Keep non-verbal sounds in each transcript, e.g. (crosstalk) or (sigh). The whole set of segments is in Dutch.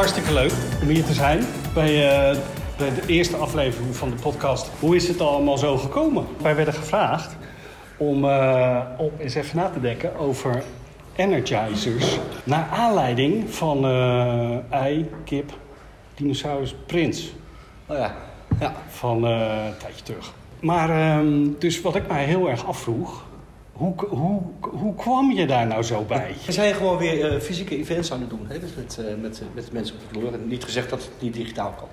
Hartstikke leuk om hier te zijn bij, eh, bij de eerste aflevering van de podcast. Hoe is het allemaal zo gekomen? Wij werden gevraagd om, eh, om eens even na te denken over energizers. Naar aanleiding van eh, ei, kip, dinosaurus, prins Oh ja. ja. van een tijdje terug. Maar ehm, dus wat ik mij heel erg afvroeg, hoe, hoe, hoe kwam je daar nou zo bij? We zijn gewoon weer eh, fysieke events aan het doen hè, met, met, eh, met, met mensen op de vloer. En niet gezegd dat het niet digitaal kan.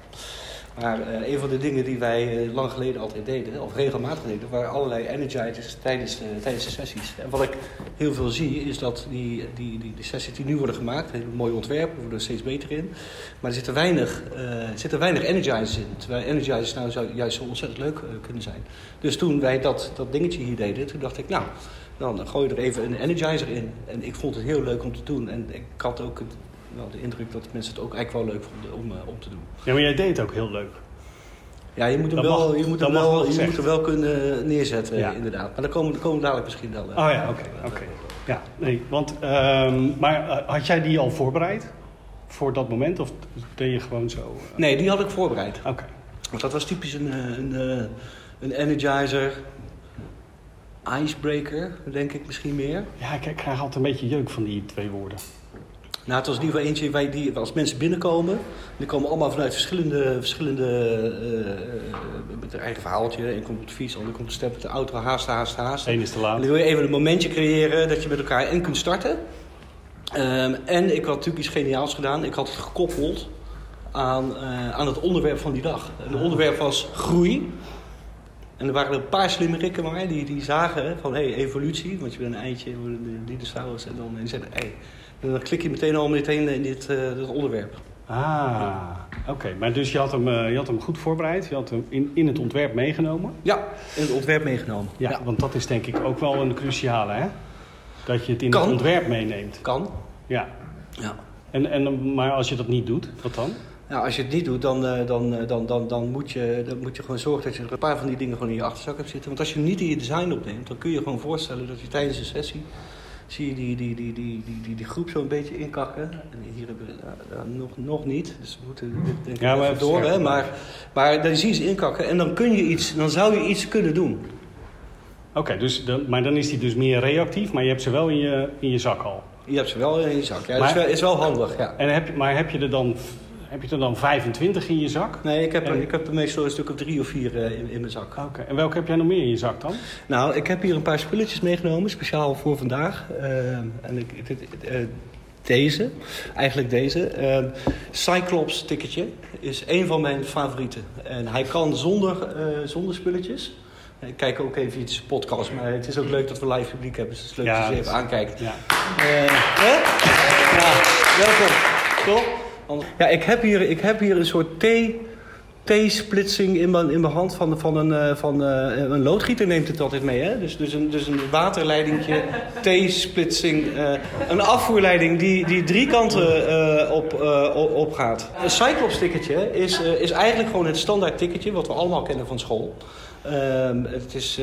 Maar eh, een van de dingen die wij eh, lang geleden altijd deden, of regelmatig deden, waren allerlei energizers tijdens, de- tijdens de sessies. En wat ik heel veel zie, is dat die, die, die, sessies die nu worden gemaakt, hele mooie ontwerpen, we worden er steeds beter in. Maar er zitten weinig, eh, zitten weinig energizers in. Terwijl energizers nou zou juist zo ontzettend leuk eh, kunnen zijn. Dus toen wij dat, dat dingetje hier deden, toen dacht ik, nou, dan gooi je er even een energizer in. En ik vond het heel leuk om te doen. En ik had ook het, wel de indruk dat mensen het ook eigenlijk wel leuk vonden om, eh, om te doen. Ja, maar jij deed het ook heel leuk. Ja, je moet hem, Dat wel, mag- je moet hem wel, wel je moet hem wel kunnen neerzetten, Ja. inderdaad. Maar daar komen, daar komen we dadelijk misschien wel. eh, Oh ja, oké. Ja, nee, want, ehm, maar eh, had jij die al voorbereid? Voor dat moment? Of deed je gewoon zo? Nee, die had ik voorbereid. Oké. Want dat was typisch een, een, eh, een energizer, icebreaker, denk ik misschien meer. Ja, ik krijg altijd een beetje jeuk van die twee woorden. Nou, het was in ieder geval eentje waar die, als mensen binnenkomen, die komen allemaal vanuit verschillende, verschillende eh, eh, met hun eigen verhaaltje. Eén komt op de fiets, ander komt op de step met de auto, haast, haast, haast. Eén is te En laat. dan wil je even een momentje creëren dat je met elkaar en kunt starten. Ehm, en ik had natuurlijk iets geniaals gedaan. Ik had het gekoppeld aan, eh, aan het onderwerp van die dag. En het onderwerp was groei. En er waren er een paar slimme rikken maar die, die zagen van hey, evolutie. Want je bent een eindje, een dinosaurus. En dan en zeiden hey. En dan klik je meteen al meteen in dit, eh, dit onderwerp. Ah, oké. Maar dus je had, hem, eh, je had hem goed voorbereid. Je had hem in, in het ontwerp meegenomen. Ja, in het ontwerp meegenomen. Ja, want dat is denk ik ook wel een cruciale, hè? Dat je het in Kan. het ontwerp meeneemt. Kan. Ja. Ja. En, en, maar als je dat niet doet, wat dan? Nou, als je het niet doet, dan, eh, dan, dan, dan, dan, moet je, dan moet je gewoon zorgen dat je een paar van die dingen gewoon in je achterzak hebt zitten. Want als je niet in je design opneemt, dan kun je gewoon voorstellen dat je tijdens een sessie zie je die, die, die, die, die, die, die groep zo een beetje inkakken. En hier hebben we nou, nou, nog, nog niet, dus we moeten dit denk ik Ja, maar door. Hè? Maar, maar dan zie je ze inkakken en dan, kun je iets, dan zou je iets kunnen doen. Oké, dus dan, maar dan is die dus meer reactief, maar je hebt ze wel in je, in je zak al. Je hebt ze wel in je zak. Ja, dat is, wel, is wel handig. Ja. En heb, maar heb je er dan, heb je er dan 25 in je zak? Nee, ik heb, En- ik heb er meestal een stuk of drie of vier eh, in, in mijn zak. Oké, en welke heb jij nog meer in je zak dan? Nou, ik heb hier een paar spulletjes meegenomen, speciaal voor vandaag. Eh, en ik, dit, eh, deze, eigenlijk deze. Cyclops ticketje is een van mijn favorieten. En hij kan zonder, zonder spulletjes. Ik kijk ook even iets podcast, maar het is ook leuk dat we live publiek hebben. Dus het is leuk Ja, dat je even aankijkt. Ja. Hè? Ja, welkom. Toch? Anders- Ja, ik heb hier, ik heb hier een soort thee, T-splitsing in mijn, in mijn hand van, van, een, eh, van eh, een loodgieter neemt het altijd mee. Hè? Dus, dus, een, dus een waterleidingje, (laughs) T-splitsing, eh, een afvoerleiding die, die drie kanten op, gaat. Een Cyclops ticketje is, is eigenlijk gewoon het standaard ticketje wat we allemaal kennen van school. Ehm, het is,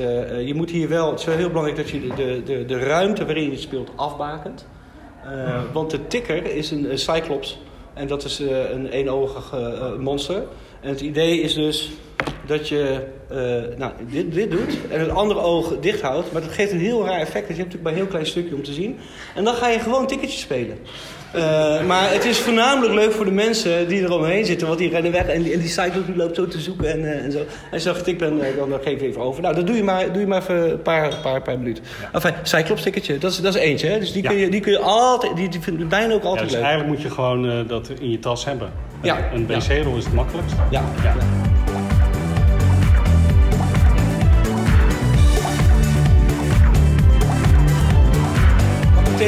je moet hier wel, het is wel heel belangrijk dat je de, de, de, ruimte waarin je speelt afbakent. Want de tikker is een, een cyclops en dat is eh, een eenoogig eh, eh, monster. En het idee is dus dat je eh, nou, dit, dit doet en het andere oog dicht houdt. Maar dat geeft een heel raar effect. Dus je hebt natuurlijk maar een heel klein stukje om te zien. En dan ga je gewoon ticketjes spelen. Eh, maar het is voornamelijk leuk voor de mensen die er omheen zitten. Want die rennen weg en die, en die loopt zo te zoeken en, eh, en zo. Dan getikt bent, eh, dan, dan geef even over. Nou, dat doe je maar, doe je maar even een paar, paar, paar minuten. Enfin, cyclops ticketje, dat is, dat is eentje. Hè? Dus die, Ja. kun je, die kun je altijd, die, die vind ik bijna ook Ja, altijd dus leuk. eigenlijk moet je gewoon dat in je tas hebben. Ja, Een ja. wc-rol is het makkelijkst. Ja,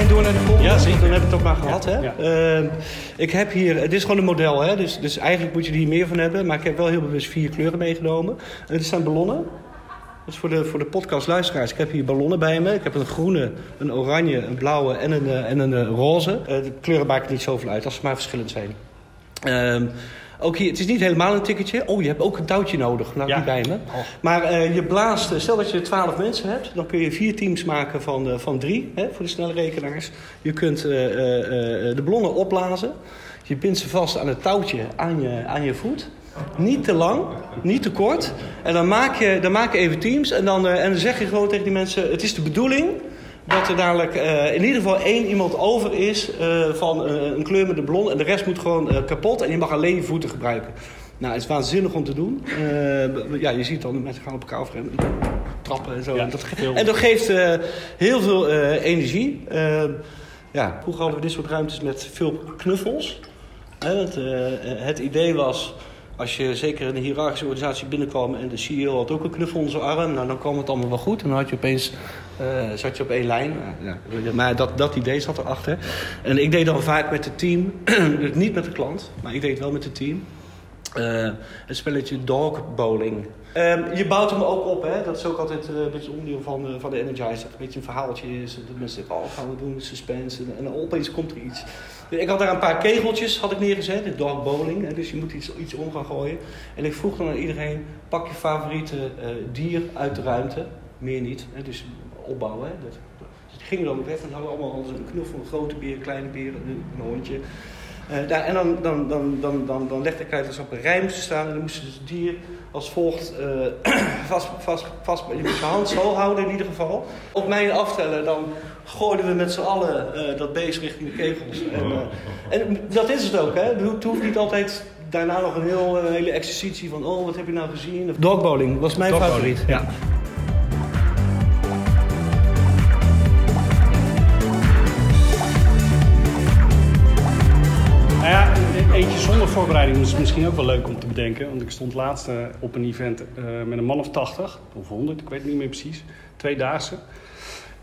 Meteen door naar de volgende. Ja, zeker. Dan heb ik het ook maar gehad. Ja, hè? Ehm, ik heb hier, dit is gewoon een model, hè? Dus, dus eigenlijk moet je er hier meer van hebben. Maar ik heb wel heel bewust vier kleuren meegenomen. En dit zijn ballonnen. Dat is voor de, voor de podcastluisteraars. Ik heb hier ballonnen bij me. Ik heb een groene, een oranje, een blauwe en een, eh, en een eh, roze. Eh, de kleuren maken niet zoveel uit als ze maar verschillend zijn. Ehm, ook hier, het is niet helemaal een ticketje. Oh, je hebt ook een touwtje nodig. Nou, Ja. die bij me. Oh. Maar eh, je blaast, eh, stel dat je 12 mensen hebt, dan kun je vier teams maken van, eh, van drie hè, voor de snelle rekenaars. Je kunt de ballonnen opblazen. Je bindt ze vast aan het touwtje aan je, aan je voet. Niet te lang, niet te kort. En dan maak je, dan maak je even teams. En dan, en dan zeg je gewoon tegen die mensen: Het is de bedoeling dat er dadelijk uh, in ieder geval één iemand over is uh, van uh, een kleur met de blond. En de rest moet gewoon kapot. En je mag alleen je voeten gebruiken. Nou, het is waanzinnig om te doen. ja, je ziet dan mensen gaan op elkaar afrennen. Trappen en zo. Ja, en, dat, en dat geeft heel veel energie. ja, vroeger hadden we dit soort ruimtes met veel knuffels. Het, het idee was als je zeker in een hiërarchische organisatie binnenkwam en de CEO had ook een knuffel onder zijn arm, nou, dan kwam het allemaal wel goed. En dan had je opeens, zat je op één lijn. Ja, maar dat, dat idee zat erachter. En ik deed dan vaak met het team, (clears throat) dus niet met de klant, maar ik deed het wel met het team. Het spelletje dog bowling. Um, je bouwt hem ook op, hè? dat is ook altijd uh, een beetje onderdeel van, uh, van de Energizer. Een beetje een verhaaltje is, dat mensen zeggen, oh, gaan we doen, suspense. En, en opeens komt er iets. Ik had daar een paar kegeltjes had ik neergezet, de dog bowling. Hè? Dus je moet iets, iets om gaan gooien. En ik vroeg dan aan iedereen, pak je favoriete uh, dier uit de ruimte. Meer niet, hè? dus opbouwen. Hè? Dat, gingen dan weg en hadden allemaal een knuffel, een grote beer, een kleine beer, een, een hondje. Uh, daar, en dan, dan, dan, dan, dan, dan legde ik uit dat ze op een rij moesten staan. En dan moesten ze het dier als volgt uh, (clears throat) vast, vast, vast. Je hand zo houden in ieder geval. Op mij aftellen, dan gooiden we met z'n allen uh, dat beest richting de kegels. En, en, dat is het ook, hè? Het hoeft niet altijd daarna nog een heel, hele exercitie van... oh, wat heb je nou gezien? Dogbowling was mijn favoriet. Ja. Zonder voorbereiding is misschien ook wel leuk om te bedenken. Want ik stond laatst uh, op een event uh, met een man of 80 of 100, ik weet het niet meer precies. Tweedaagse.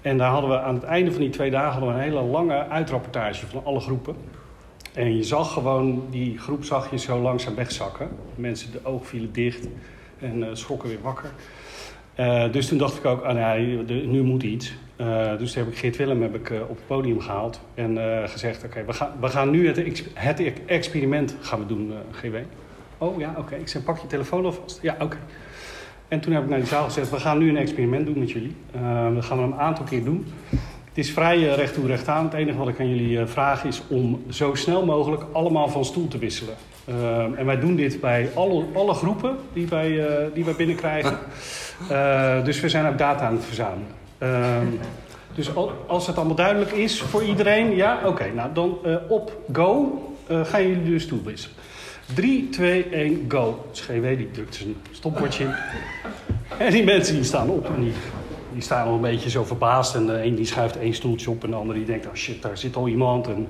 En daar hadden we aan het einde van die twee dagen een hele lange uitrapportage van alle groepen. En je zag gewoon, die groep zag je zo langzaam wegzakken. Mensen, de ogen vielen dicht en uh, schrokken weer wakker. Dus toen dacht ik ook, ah, de, nu moet iets. Uh, dus toen heb ik Geert Willem heb ik, uh, op het podium gehaald en gezegd: Oké, okay, we, gaan, we gaan nu het, het experiment gaan we doen, GW. Oh ja, oké. Okay. Ik zei: Pak je telefoon alvast. Ja, oké. Okay. En toen heb ik naar die zaal gezegd: We gaan nu een experiment doen met jullie. dat gaan we een aantal keer doen. Het is vrij recht toe recht aan. Het enige wat ik aan jullie vraag is om zo snel mogelijk allemaal van stoel te wisselen. En wij doen dit bij alle, alle groepen die wij, die wij binnenkrijgen. (laughs) Dus we zijn ook data aan het verzamelen. Ehm, dus al, als het allemaal duidelijk is voor iedereen, ja, oké. Nou, dan op go gaan jullie dus toewisselen. 3, 2, 1, go. Dus die drukt zijn stopbordje in. En die mensen die staan op en die, die staan nog een beetje zo verbaasd. En de een die schuift één stoeltje op en de ander die denkt, oh shit, daar zit al iemand. En,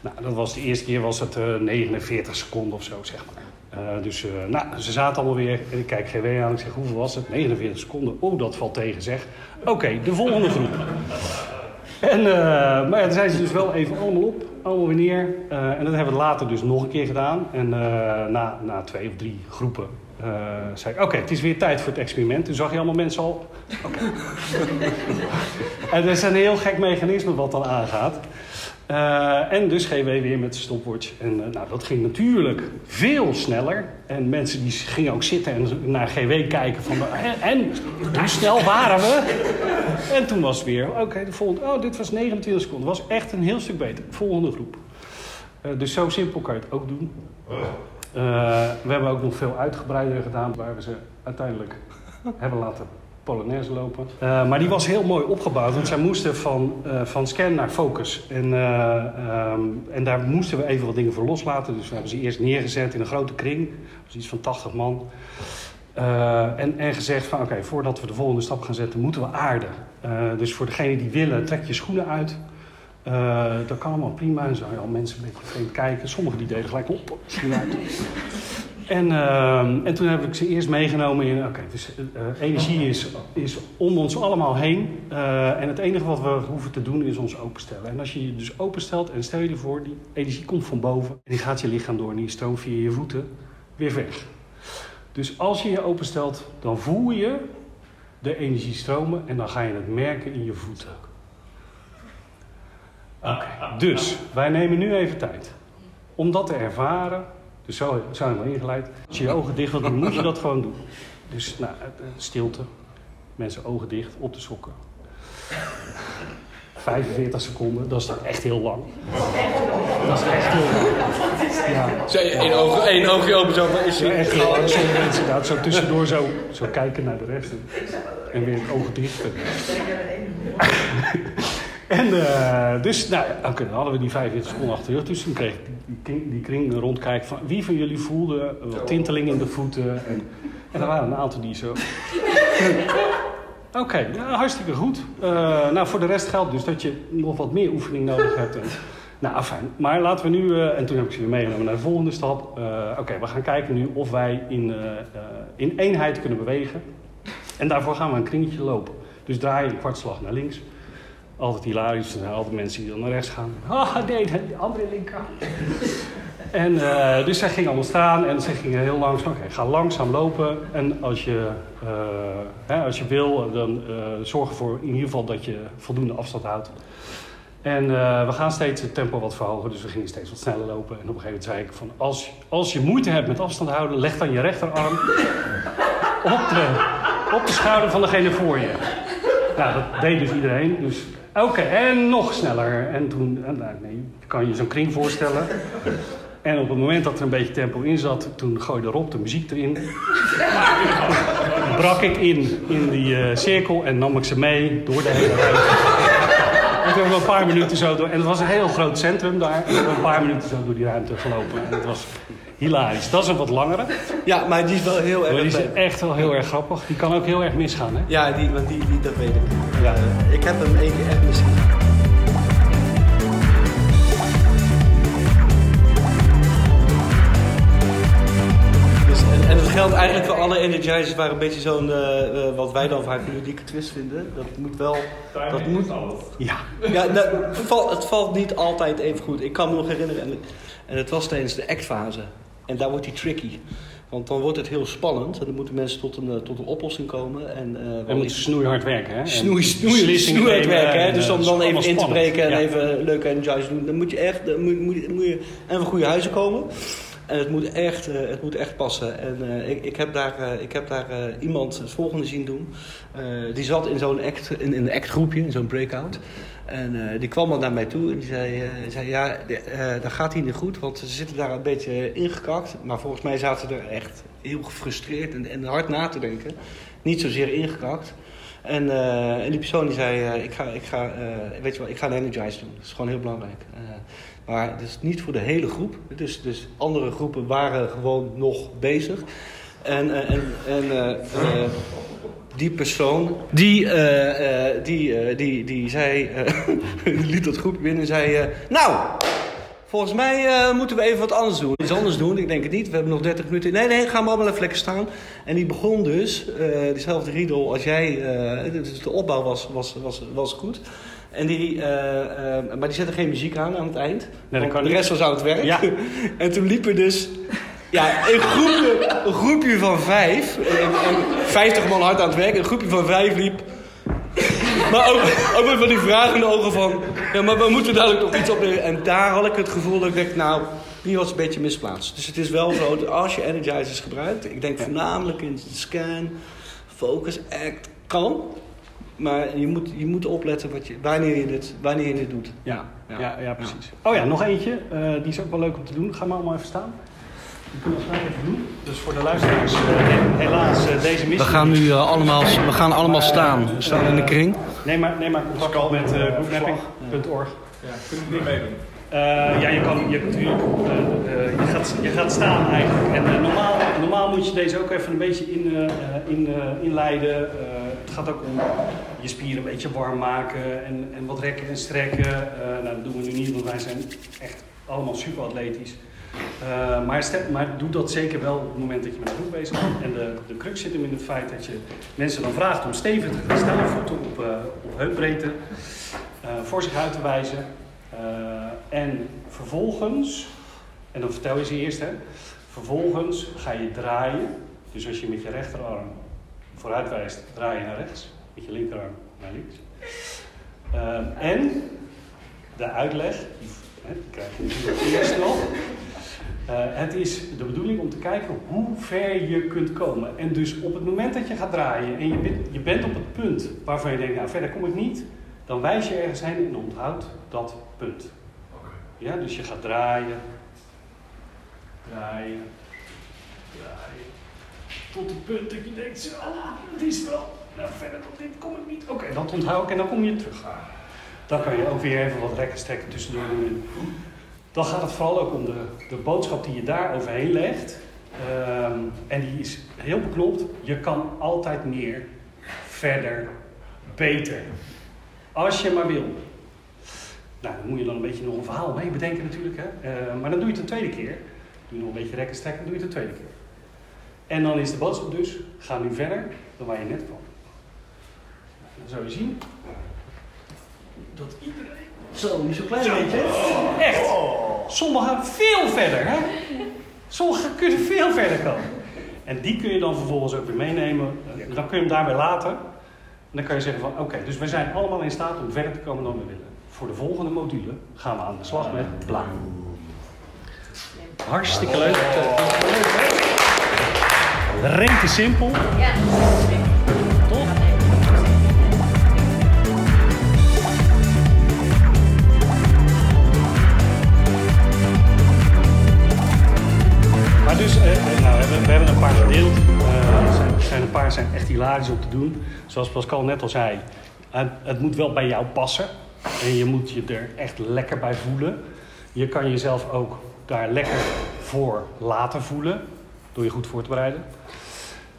nou, dat was de eerste keer was het uh, 49 seconden of zo, zeg maar. Uh, dus uh, nou, ze zaten allemaal weer. En ik kijk GW aan. Ik zeg, hoeveel was het? 49 seconden. Oh, dat valt tegen, zeg. Oké, de volgende groep. En, uh, maar ja, dan zijn ze dus wel even allemaal op. Allemaal weer neer. en dat hebben we later dus nog een keer gedaan. En na, na twee of drie groepen zei ik, oké, het is weer tijd voor het experiment. Toen zag je allemaal mensen al... Okay. (laughs) en dat is een heel gek mechanisme wat dan aangaat. Uh, en dus GW weer met de stopwatch. En uh, nou, dat ging natuurlijk veel sneller. En mensen die gingen ook zitten en naar GW kijken van... En, hoe snel waren we? En toen was het weer, oké, de volgende... Oh, dit was 29 seconden. Was echt een heel stuk beter. Volgende groep. Uh, dus zo simpel kan je het ook doen. we hebben ook nog veel uitgebreider gedaan... waar we ze uiteindelijk hebben laten Uh, maar die was heel mooi opgebouwd, want zij moesten van, uh, van scan naar focus. En, uh, um, en daar moesten we even wat dingen voor loslaten. Dus we hebben ze eerst neergezet in een grote kring. Was iets van 80 man. en, en gezegd van oké, voordat we de volgende stap gaan zetten, moeten we aarden. dus voor degenen die willen, trek je schoenen uit. dat kan allemaal prima. En zo al mensen een beetje vreemd kijken. Sommigen die deden gelijk op. En, uh, en toen heb ik ze eerst meegenomen in, oké, dus uh, energie is, is om ons allemaal heen. Uh, en het enige wat we hoeven te doen is ons openstellen. En als je je dus openstelt en stel je ervoor, die energie komt van boven. En die gaat je lichaam door en die stroomt via je voeten weer weg. Dus als je je openstelt, dan voel je de energie stromen en dan ga je het merken in je voeten. Oké, dus wij nemen nu even tijd om dat te ervaren. Dus zo zijn we ingeleid. Als je je ogen dicht wilt doen, moet je dat gewoon doen. Dus nou, stilte, mensen ogen dicht, op de sokken. 45 seconden, dat is toch echt heel lang. Dat is echt heel lang. Ja. Zo, één oog, één oogje open zo, is Ja, echt heel lang. Sommige mensen inderdaad zo tussendoor zo, zo kijken naar de rest. En, en weer het oog dicht. En eh, dus, nou dan hadden we die 45 seconden achter de rug. Dus toen kreeg ik die, kring- die kring een rondkijk van wie van jullie voelde wat tinteling in de voeten. En, en er waren een aantal die zo. (laughs) Oké, hartstikke goed. Eh, nou, voor de rest geldt dus dat je nog wat meer oefening nodig hebt. En, nou, fijn. Maar laten we nu, eh, en toen heb ik ze weer meegenomen naar de volgende stap. Oké, we gaan kijken nu of wij in, in eenheid kunnen bewegen. En daarvoor gaan we een kringetje lopen. Dus draai je een kwartslag naar links. Altijd hilarisch. Er zijn altijd mensen die dan naar rechts gaan. (laughs) Ah, nee, de andere linker. (laughs) En uh, dus zij ging allemaal staan en ze gingen heel langzaam. Oké, ga langzaam lopen. En als je, uh, hè, als je wil, dan uh, zorg ervoor in ieder geval dat je voldoende afstand houdt. En we gaan steeds het tempo wat verhogen, dus we gingen steeds wat sneller lopen. En op een gegeven moment zei ik van, als, als je moeite hebt met afstand houden, leg dan je rechterarm (laughs) op de, op de schouder van degene voor je. Nou, dat deed dus iedereen. Dus oké, okay, en nog sneller. En toen, nou, nee, kan je zo'n kring voorstellen. (laughs) En op het moment dat er een beetje tempo in zat, toen gooide Rob de muziek erin. Brak ik in, in die uh, cirkel en nam ik ze mee door de hele ruimte. En toen hebben we een paar minuten zo door. En het was een heel groot centrum daar. En we hebben een paar minuten zo door die ruimte gelopen. En het was hilarisch. Dat is een wat langere. Ja, maar die is wel heel erg Maar die is echt wel heel erg grappig. Die kan ook heel erg misgaan, hè? Ja, die, want die, die, dat weet ik. Ja, uh, ik heb hem één keer echt misgaan. Dus, en, en, het geldt eigenlijk voor alle energizers waar een beetje zo'n, uh, uh, wat wij dan vaak een ludieke twist vinden. Dat moet wel... Dat moet, ja. ja dat, het, valt, het valt niet altijd even goed. Ik kan me nog herinneren, en, en het was tijdens de actfase. En daar wordt die tricky. Want dan wordt het heel spannend. En dan moeten mensen tot een, tot een oplossing komen. En, uh, we moeten snoeihard werken, hè? Snoei, snoei, snoeihard werken, hè? Dus om dan even in te breken en ja. even leuke energize doen. Dan moet je echt, dan moet, moet, moet je en van goede huizen komen. En het moet echt, uh, het moet echt passen. En uh, ik, ik heb daar, uh, ik heb daar iemand het volgende zien doen. die zat in zo'n act, in, in een actgroepje, in zo'n breakout. En die kwam dan naar mij toe en die zei, zei ja, dat gaat hier niet goed. Want ze zitten daar een beetje ingekakt. Maar volgens mij zaten ze er echt heel gefrustreerd en, en hard na te denken. Niet zozeer ingekakt. En, en die persoon die zei, ik ga, ik ga, weet je wel, ik ga een energize doen. Dat is gewoon heel belangrijk. Maar het is niet voor de hele groep. Dus, dus andere groepen waren gewoon nog bezig. En, en, en uh, uh, die persoon, die, uh, die, die, die zei, (laughs) liet dat groep binnen en zei... nou, volgens mij moeten we even wat anders doen. Iets anders doen, ik denk het niet. We hebben nog 30 minuten. Nee, nee, gaan we allemaal even lekker staan. En die begon dus, dezelfde riedel als jij... dus de opbouw was, was, was, was goed. En die, uh, uh, maar die zette geen muziek aan aan het eind. Nee, want de rest was aan het werk. Ja. (laughs) en toen liepen dus ja, een, groepje, een groepje van vijf. En, en 50 man hard aan het werk. Een groepje van vijf liep. (laughs) Maar ook, ook met van die vragen in de ogen van... Ja, maar we moeten dadelijk nog iets opnemen. En daar had ik het gevoel dat ik dacht... Nou, die was een beetje misplaatst. Dus het is wel zo dat als je energizers gebruikt... Ik denk voornamelijk in scan, focus, act... Kan, maar je moet, je moet opletten wat je, wanneer, je dit, wanneer je dit doet. Ja, ja, ja, ja precies. Oh ja, nog eentje. Uh, die is ook wel leuk om te doen. Ga maar allemaal even staan. Die kunnen we even doen. Dus voor de luisteraars, uh, helaas uh, deze missie. We gaan nu allemaal, we gaan allemaal staan. We staan in de kring. Neem maar, neem maar contact met uh, groupmapping.org. Ja, kunnen we niet meedoen? ja, je, kan, je, natuurlijk, je, gaat, je gaat staan eigenlijk. En normaal, normaal moet je deze ook even een beetje in, in, inleiden. Het gaat ook om je spieren een beetje warm maken en, en wat rekken en strekken. Uh, nou, dat doen we nu niet, want wij zijn echt allemaal super atletisch. Uh, maar, maar doe dat zeker wel op het moment dat je met een groep bezig bent. En de, de crux zit hem in het feit dat je mensen dan vraagt om stevig te gaan staan, voeten op, uh, op heupbreedte, voor zich uit te wijzen. en vervolgens, en dan vertel je ze eerst, hè, vervolgens ga je draaien. Dus als je met je rechterarm vooruit wijst, draai je naar rechts. Met je linkerarm naar links. Uh, en de uitleg, die, hè, die krijg je eerst nog. Uh, het is de bedoeling om te kijken hoe ver je kunt komen. En dus op het moment dat je gaat draaien en je bent, je bent op het punt waarvan je denkt, nou verder kom ik niet, dan wijs je ergens heen en onthoud dat punt. Ja, dus je gaat draaien, draaien, draaien. Tot het punt dat je denkt, oh, het is wel. Nou, verder dan dit kom ik niet. Oké, dat onthoud ik en dan kom je terug. Dan kan je ook weer even wat rekken strekken tussendoor. Dan gaat het vooral ook om de, de boodschap die je daar overheen legt. Ehm, en die is heel beknopt. Je kan altijd meer, verder, beter. Als je maar wil. Nou, dan moet je dan een beetje nog een verhaal mee bedenken natuurlijk. Hè? Eh, maar dan doe je het een tweede keer. Doe je nog een beetje rekken strekken, doe je het een tweede keer. En dan is de boodschap dus, ga nu verder dan waar je net kwam. Dan zou je zien dat iedereen... Zo, niet zo klein beetje. Echt. Sommigen veel verder, hè? Sommigen kunnen veel verder komen. En die kun je dan vervolgens ook weer meenemen. Dan kun je hem daarbij laten. En dan kan je zeggen van, oké, dus we zijn allemaal in staat om verder te komen dan we willen. Voor de volgende module gaan we aan de slag met bla. Hartstikke leuk. Rente simpel. Ja. Toch? Maar dus, eh, eh, nou, we, hebben, we hebben een paar gedeeld. Eh, er, zijn, er zijn een paar zijn echt hilarisch om te doen. Zoals Pascal net al zei, het, het moet wel bij jou passen. En je moet je er echt lekker bij voelen. Je kan jezelf ook daar lekker voor laten voelen. Door je goed voor te bereiden.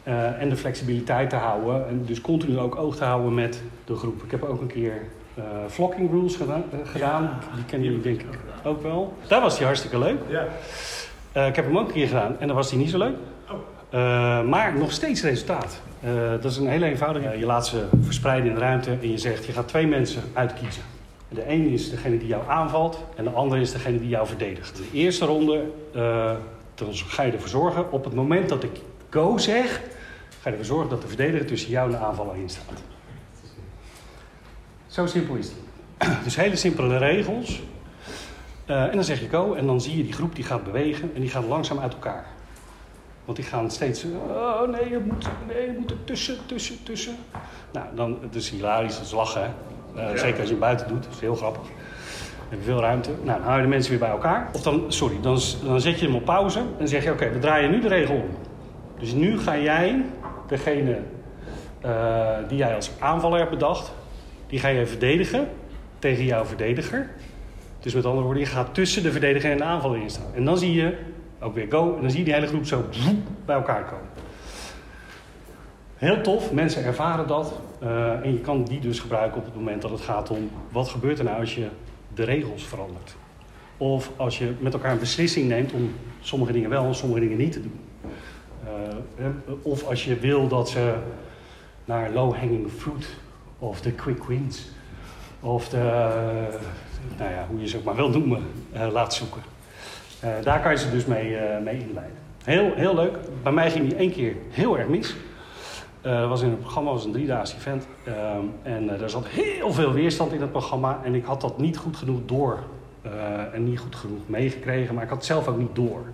Eh, en de flexibiliteit te houden. En dus continu ook oog te houden met de groep. Ik heb ook een keer eh flocking rules gedaan, eh, gedaan. Die kennen jullie denk ik ook wel. Daar was die hartstikke leuk. Ja. Ik heb hem ook een keer gedaan en dan was die niet zo leuk. Oh. Maar nog steeds resultaat. Dat is een hele eenvoudige. Je laat ze verspreiden in de ruimte en je zegt je gaat twee mensen uitkiezen. De ene is degene die jou aanvalt en de andere is degene die jou verdedigt. De eerste ronde dan ga je ervoor zorgen, op het moment dat ik go zeg, ga je ervoor zorgen dat de verdediger tussen jou en de aanvaller in staat. Zo simpel is het. (clears throat) Dus hele simpele regels. Eh, en dan zeg je go en dan zie je die groep die gaat bewegen en die gaan langzaam uit elkaar. Want die gaan steeds, oh nee, je moet, nee, je moet er tussen, tussen, tussen. Nou, dan, het is hilarisch, dat is lachen. Eh, Zeker als je het buiten doet, dat is heel grappig. Dan heb je veel ruimte. Nou, dan hou je de mensen weer bij elkaar. Of dan, sorry, dan, dan zet je hem op pauze en dan zeg je, oké, we draaien nu de regel om. Dus nu ga jij, degene eh, die jij als aanvaller hebt bedacht, die ga je verdedigen tegen jouw verdediger. Dus met andere woorden, je gaat tussen de verdediger en de aanvaller in staan. En dan zie je, ook weer go, en dan zie je die hele groep zo bij elkaar komen. Heel tof, mensen ervaren dat. eh, en je kan die dus gebruiken op het moment dat het gaat om... wat gebeurt er nou als je de regels verandert? Of als je met elkaar een beslissing neemt om sommige dingen wel en sommige dingen niet te doen. Of als je wil dat ze naar low-hanging fruit of de quick wins... of de, nou ja, hoe je ze ook maar wil noemen, eh, laat zoeken. Eh, daar kan je ze dus mee, eh, mee inleiden. Heel, heel leuk. Bij mij ging die één keer heel erg mis. Eh was in het programma was een driedaagse event. Ehm, en er zat heel veel weerstand in het programma. En ik had dat niet goed genoeg door. en niet goed genoeg meegekregen. Maar ik had het zelf ook niet door.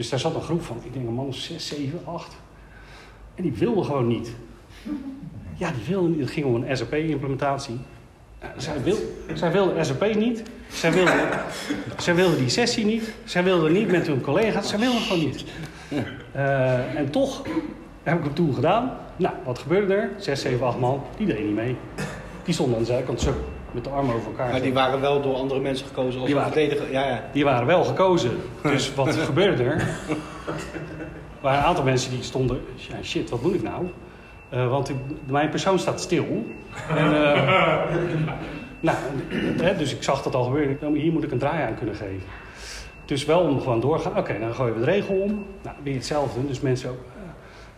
Dus daar zat een groep van, ik denk een man of zes, zeven, acht. En die wilde gewoon niet. Ja, die wilde niet. Het ging om een SAP-implementatie. zij, wil, zij wilde SAP niet. Zij wilde, zij wilde die sessie niet. Zij wilde niet met hun collega's. Zij wilde gewoon niet. Eh, en toch heb ik het toen gedaan. Nou, wat gebeurde er? Zes, zeven, acht man, die deden niet mee. Die stonden aan de zijkant zo, met de armen over elkaar. Maar die waren wel door andere mensen gekozen als Die een waren- verdediger. Ja, ja. Die waren wel gekozen. Dus (laughs) wat gebeurde er? Er waren een aantal mensen die stonden... Ja, shit, wat moet ik nou? Eh, want ik- mijn persoon staat stil. En, eh, (laughs) nou, hè, dus ik zag dat al gebeuren. Nou, Hier moet ik een draai aan kunnen geven. Dus wel om gewoon doorgaan. Oké, dan gooien we de regel om. Nou, weer hetzelfde. Dus mensen ook...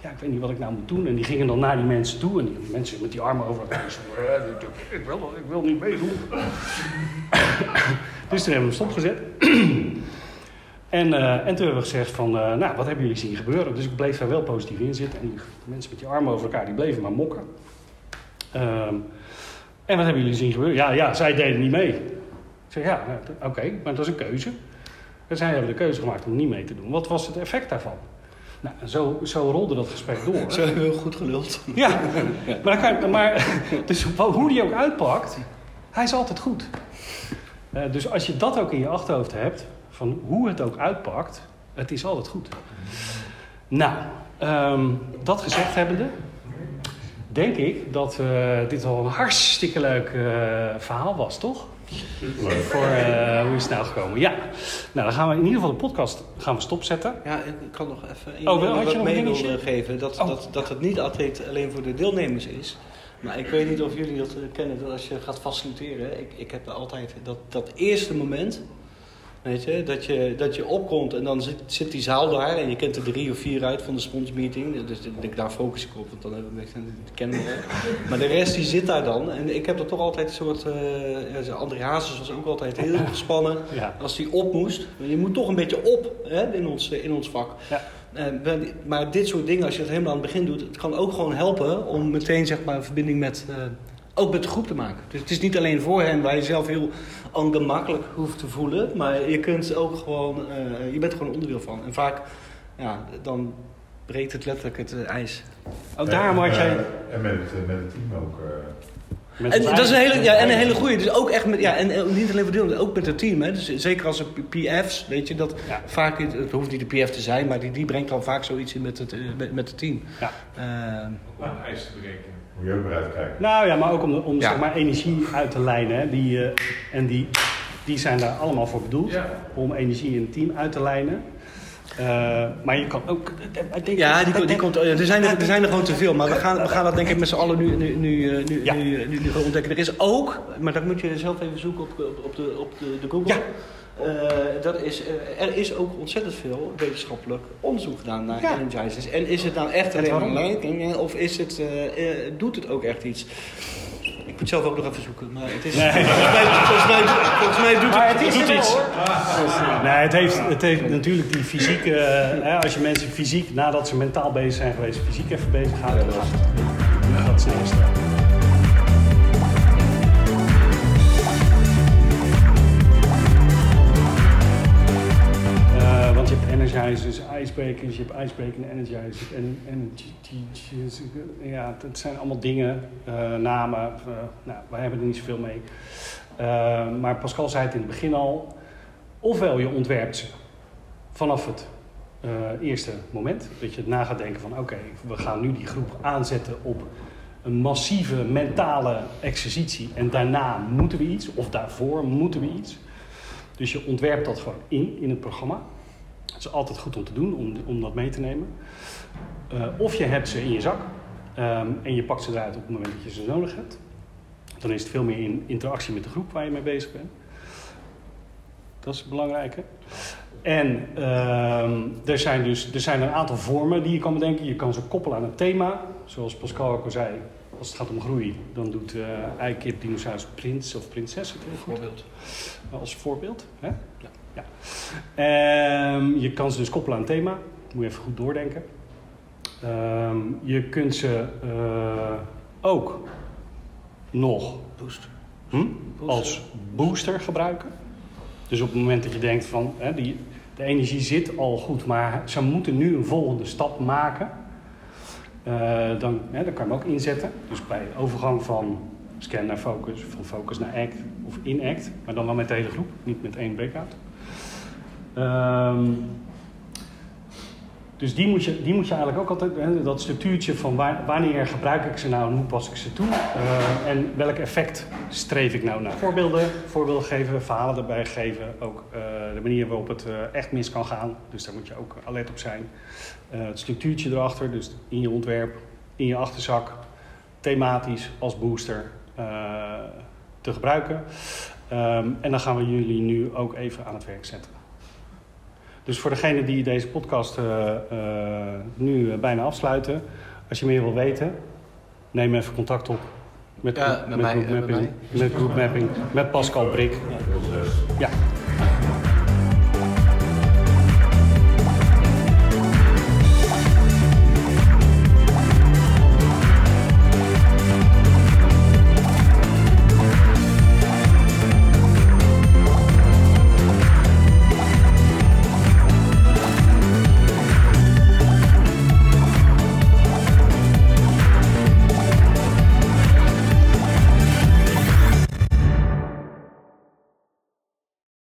ja, ik weet niet wat ik nou moet doen. En die gingen dan naar die mensen toe. En die mensen met die armen over elkaar. Eh, ik, ik, wil, ik wil niet meedoen. (coughs) dus toen hebben we hem stopgezet. (clears throat) En, eh, en toen hebben we gezegd van, eh, nou, wat hebben jullie zien gebeuren? Dus ik bleef daar wel positief in zitten. En die mensen met die armen over elkaar, die bleven maar mokken. Ehm, en wat hebben jullie zien gebeuren? Ja, ja, zij deden niet mee. Ik zeg, ja, nou, oké, maar dat is een keuze. En zij hebben de keuze gemaakt om niet mee te doen. Wat was het effect daarvan? Nou, zo, zo rolde dat gesprek door. Zo heel goed geluld. Ja, maar, kan, maar (laughs) dus hoe die ook uitpakt, hij is altijd goed. Uh, dus als je dat ook in je achterhoofd hebt, van hoe het ook uitpakt, het is altijd goed. Nou, um, dat gezegd hebbende, denk ik dat uh, dit al een hartstikke leuk uh, verhaal was, toch? Voor uh, hoe is het nou gekomen? Ja. Nou, dan gaan we in ieder geval de podcast gaan we stopzetten. Ja, ik kan nog even een oh, wel, had je nog mee willen geven. Dat, oh. dat, dat het niet altijd alleen voor de deelnemers is. Maar ik weet niet of jullie dat kennen, dat als je gaat faciliteren. Ik, ik heb altijd dat, dat eerste moment Weet je, dat je, dat je opkomt en dan zit, zit die zaal daar en je kent er drie of vier uit van de sponsmeeting. Dus daar focus ik op, want dan hebben we het kennen we Maar de rest die zit daar dan. En ik heb er toch altijd een soort... Uh, André Hazes was ook altijd heel (laughs) gespannen ja. als hij op moest. Je moet toch een beetje op hè, in, ons, in ons vak. Ja. Uh, maar dit soort dingen, als je het helemaal aan het begin doet, het kan ook gewoon helpen om meteen zeg maar, een verbinding met, uh, ook met de groep te maken. Dus het is niet alleen voor hen waar je zelf heel ongemakkelijk hoeft te voelen. Maar je kunt ook gewoon, uh, je bent er gewoon onderdeel van. En vaak, ja, dan breekt het letterlijk het uh, ijs. Ook daarom had jij... En met het, met het team ook... Uh... En, dat is een hele, ja, en een hele goede. Dus ook echt met, ja, en, niet alleen voor deel, ook met het team. Hè. Dus zeker als er PF's, weet je, dat ja. vaak, het hoeft niet de PF te zijn, maar die, die brengt dan vaak zoiets in met het, met, met het team. Ja. Uh, ijs te breken. Moet je ook maar kijken. Nou ja, maar ook om, om zeg maar, energie uit te lijnen. Hè. Die, uh, en die, die zijn daar allemaal voor bedoeld. Ja. Om energie in het team uit te lijnen. Uh, maar je kan ook. Denk, ja, die, die komt, er, zijn er, er zijn er gewoon te veel. Maar we gaan, we gaan dat denk ik met z'n allen nu, nu, nu, nu, ja. nu, nu, nu, ontdekken. Er is ook, maar dat moet je zelf even zoeken op, op, op de, op de, de Google. Ja. Uh, dat is, uh, er is ook ontzettend veel wetenschappelijk onderzoek gedaan naar ja. energizers. En is het nou echt alleen maar leiding of is het, uh, doet het ook echt iets? Ik moet zelf ook nog even zoeken, maar het is... Nee. (laughs) Volgens, mij, volgens, mij, volgens mij doet het, het, doet iets. Nee, het heeft, het heeft natuurlijk die fysieke... Hè, als je mensen fysiek, nadat ze mentaal bezig zijn geweest, fysiek even bezig gaan, dan gaat het. Energizers, icebreakers, je hebt icebreaker en energizers en, en ja, dat zijn allemaal dingen, uh, namen, uh, nou, wij hebben er niet zoveel mee. Uh, maar Pascal zei het in het begin al, ofwel je ontwerpt ze vanaf het eerste moment, dat je het na gaat denken van oké, we gaan nu die groep aanzetten op een massieve mentale exercitie en daarna moeten we iets, of daarvoor moeten we iets. Dus je ontwerpt dat gewoon in, in het programma. Het is altijd goed om te doen, om, om dat mee te nemen. Uh, of je hebt ze in je zak um, en je pakt ze eruit op het moment dat je ze nodig hebt. Dan is het veel meer in interactie met de groep waar je mee bezig bent. Dat is het belangrijke. En uh, er zijn dus er zijn een aantal vormen die je kan bedenken. Je kan ze koppelen aan een thema. Zoals Pascal ook al zei, als het gaat om groei, dan doet uh, Eikip Dinosaurus prins of prinses het heel goed. Voorbeeld. Als voorbeeld. Hè? Ja. Ja. Um, je kan ze dus koppelen aan thema. Moet je even goed doordenken. Um, je kunt ze uh, ook nog hm? als booster gebruiken. Dus op het moment dat je denkt van hè, die, de energie zit al goed, maar ze moeten nu een volgende stap maken. Uh, dan, hè, dan kan je hem ook inzetten. Dus bij overgang van scan naar focus, van focus naar act of in act, maar dan wel met de hele groep, niet met één breakout. Um, dus die moet, je, die moet je eigenlijk ook altijd, hè, dat structuurtje van wanneer gebruik ik ze nou en hoe pas ik ze toe uh, en welk effect streef ik nou naar. Voorbeelden, voorbeelden geven, verhalen erbij geven, ook uh, de manier waarop het uh, echt mis kan gaan. Dus daar moet je ook alert op zijn. het structuurtje erachter, dus in je ontwerp, in je achterzak, thematisch als booster te gebruiken. Um, en dan gaan we jullie nu ook even aan het werk zetten. Dus voor degene die deze podcast uh, uh, nu bijna afsluiten, als je meer wil weten, neem even contact op met, ja, met, met, mij, group mapping, met, met, met Pascal Brik. Ja. ja.